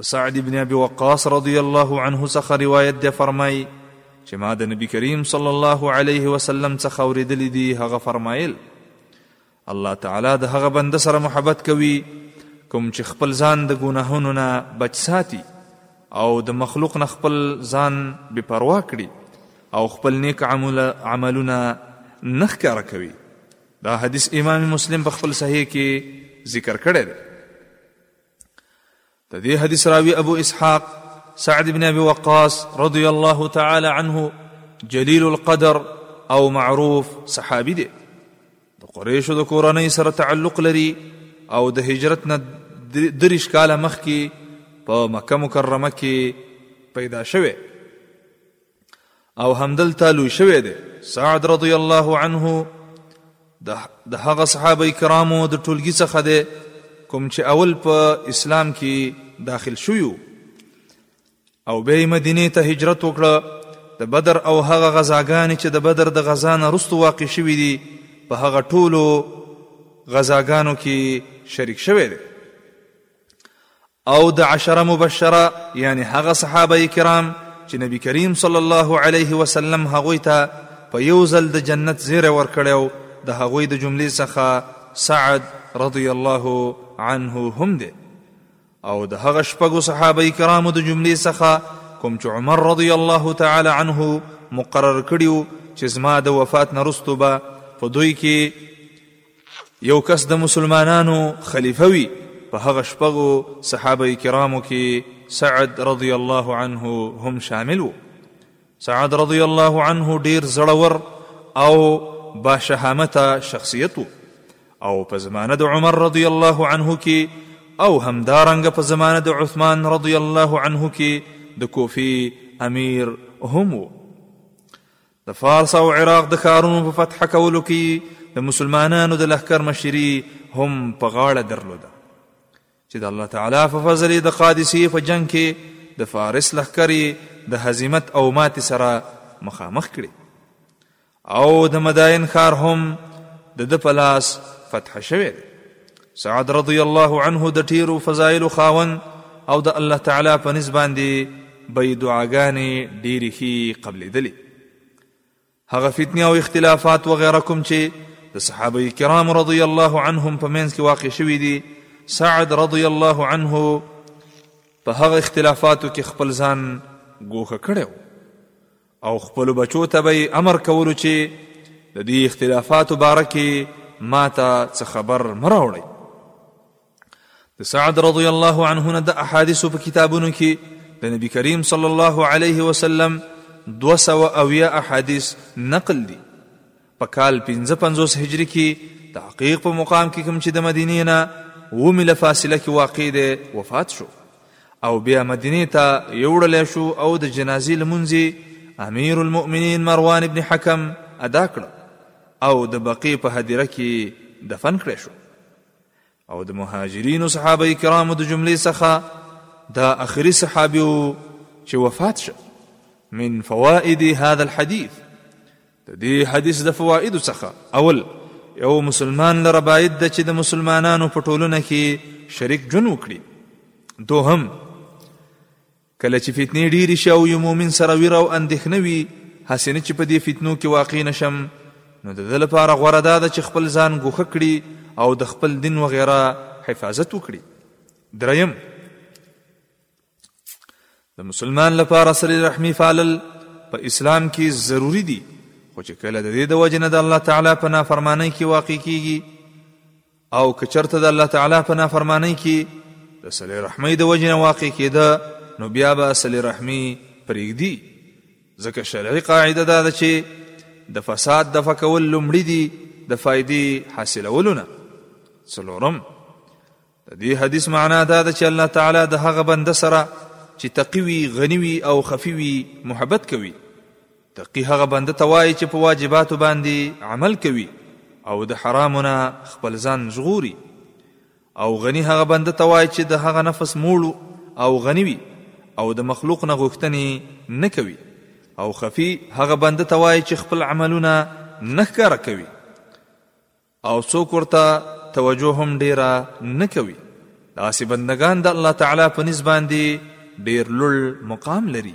د سعد ابن ابي وقاص رضی الله عنه څخه روایت دی فرمایي چې ما د نبی کریم صلی الله علیه وسلم څخه اوریدلی دی هغه فرمایل الله تعالی د هغه بنده سره محبت کوي کوم چې خپل ځان د ګناهونو نه بچ ساتي او د مخلوق نه خپل ځان بې پروا کړي او خپل نیک عمل عملونه نه ښکاره کوي دا حدیث امام مسلم په خپل صحیح کې ذکر کړی دی د دې حدیث راوی ابو اسحاق سعد بن ابي وقاص رضی الله تعالی عنه جلیل القدر او معروف صحابي دی د قریشو د کورنۍ سره تعلق لري او د هجرت نه دریش کاله مخکې په مکه مکرمه کې پیدا شوه او همدلته لوی شوی دی سعد رضی الله عنه د هغه صحابه کرامو د ټولګي څخه دی کوم چې اول په اسلام کې داخل شویو او به مدینه ته هجرت وکړه د بدر او هغه غزاګانې چې د بدر د غزا نه وروسته واقع شوې دي په هغه ټولو غزاګانو کې شریک شوی دی او د عشره مبشره یعنی هغه صحابه کرام چې نبی کریم صلی الله علیه وسلم هغوی ته په یو ځل د جنت زیره ورکړیو د هغوی د جملې څخه سعد رضی الله عنه هم دی او د هغه شپږو صحابه کرامو د جملې څخه کوم چې عمر رضی الله تعالی عنه مقرر کړیو چې زما د وفات نرستو به په دوی کې یو کس د مسلمانانو خلیفه وي په هغه شپږو صحابه کرامو کې سعد رضی الله عنه هم شامل وو سعد رضی الله عنه ډیر زړور او با شهامته شخصیت وو او په زمانه د عمر رضی الله عنه کې او همدارنګ په زمانه د عثمان رضی الله عنه کې د کوفی امیر هم وو د فارس او عراق د ښارونو په فتح کولو کې د مسلمانانو د لښکر مشري هم په غاړه درلوده چې د الله تعالی په فضل د قادسي په جنگ کې د فارس لښکرې د هزیمت او ماتې سره مخامخ کړي او د مداین ښار هم د د پلاس فتح شوی دی سعد رضی الله عنه د ټیرو فضایل خاون او د الله تعالی په نس باندې به دعاګانې ډېرې ښې قبلېدلې هغه فتنې او اختلافات وغیره کوم چې د صحابه کرام رضی الله عنهم په منځ کې واقع شوي دي سعد رضی الله عنه په هغه اختلافاتو کې خپل ځان ګوښه کړی و او خپلو بچو ته به یې امر کولو چې د دې اختلافاتو باره کې ما ته څه خبر مه راوړئ د سعد رضی الله عنه نه د احادیثو په کتابونو کې د نبی کریم صلی الله علیه وسلم دو سو اویا احادیث نقل دي په کال پنځه پنځوس هجري کي تحقیق په مقام کي کوم چي د مدینې نه اووه میله فاصله کي واقع دی وفات شو او بیا مدینې ته یوړل شو او د جنازي لمونځي امیر المؤمنین مروان ابن حکم ادا کړ او د بقی په هدیره کي دفن کړی شو او د مهاجرینو صحابه کرامو د جملې څخه دا اخري صحابي چې وفات شه من فوائد هذا الحديث د دې حدیث د فواید څخه اول یو مسلمان لره باید د چې د مسلمانانو په ټولنه کې شریک جون وکړي دوهم کله چې فتنې ډېرې شي او یو مؤمن سره ویره او اندېښنه وي هسې نه چې په دې فتنو کې واقع نه شم نو د ده لپاره غوره دا ده چې خپل ځان ګوښه کړي او د خپل دین وغیره حفاظت وکړي دریم د مسلمان لپاره سری رحمی فعلل په اسلام کې ضروری دي خو چې کله د دې د وجنه د الله تعالی په نافرمانی کې واقع کیږي او که چرته د الله تعالی په نافرمانی کی د صلی رحمی د وجنه واقع کیده نو بیا به صلی رحمی پریږدي ځکه شرعي قاعده دا ده چې د فساد د فکول لومړي دي د فائدې حاصلولونه څلورم د دې حدیث معنا دا ده چې الله تعالی د هغه بنده سره چې تقوی غنیوي او خفیوي محبت کوي تقي هغه بنده ته وايي چې په واجباتو باندې عمل کوي او د حرامو نه خپل ځان ژغوري او غني هغه بنده ته وایي چې د هغه نفس موړو او غني وي او د مخلوق نه غوښتنې نه کوي او خفي هغه بنده ته وایي چې خپل عملونه نه ښکاره کوي او څوک ورته توجه هم ډیره نه کوي داسې بندگان د الله تعالی په نسبت باندې ډیر لوړ مقام لري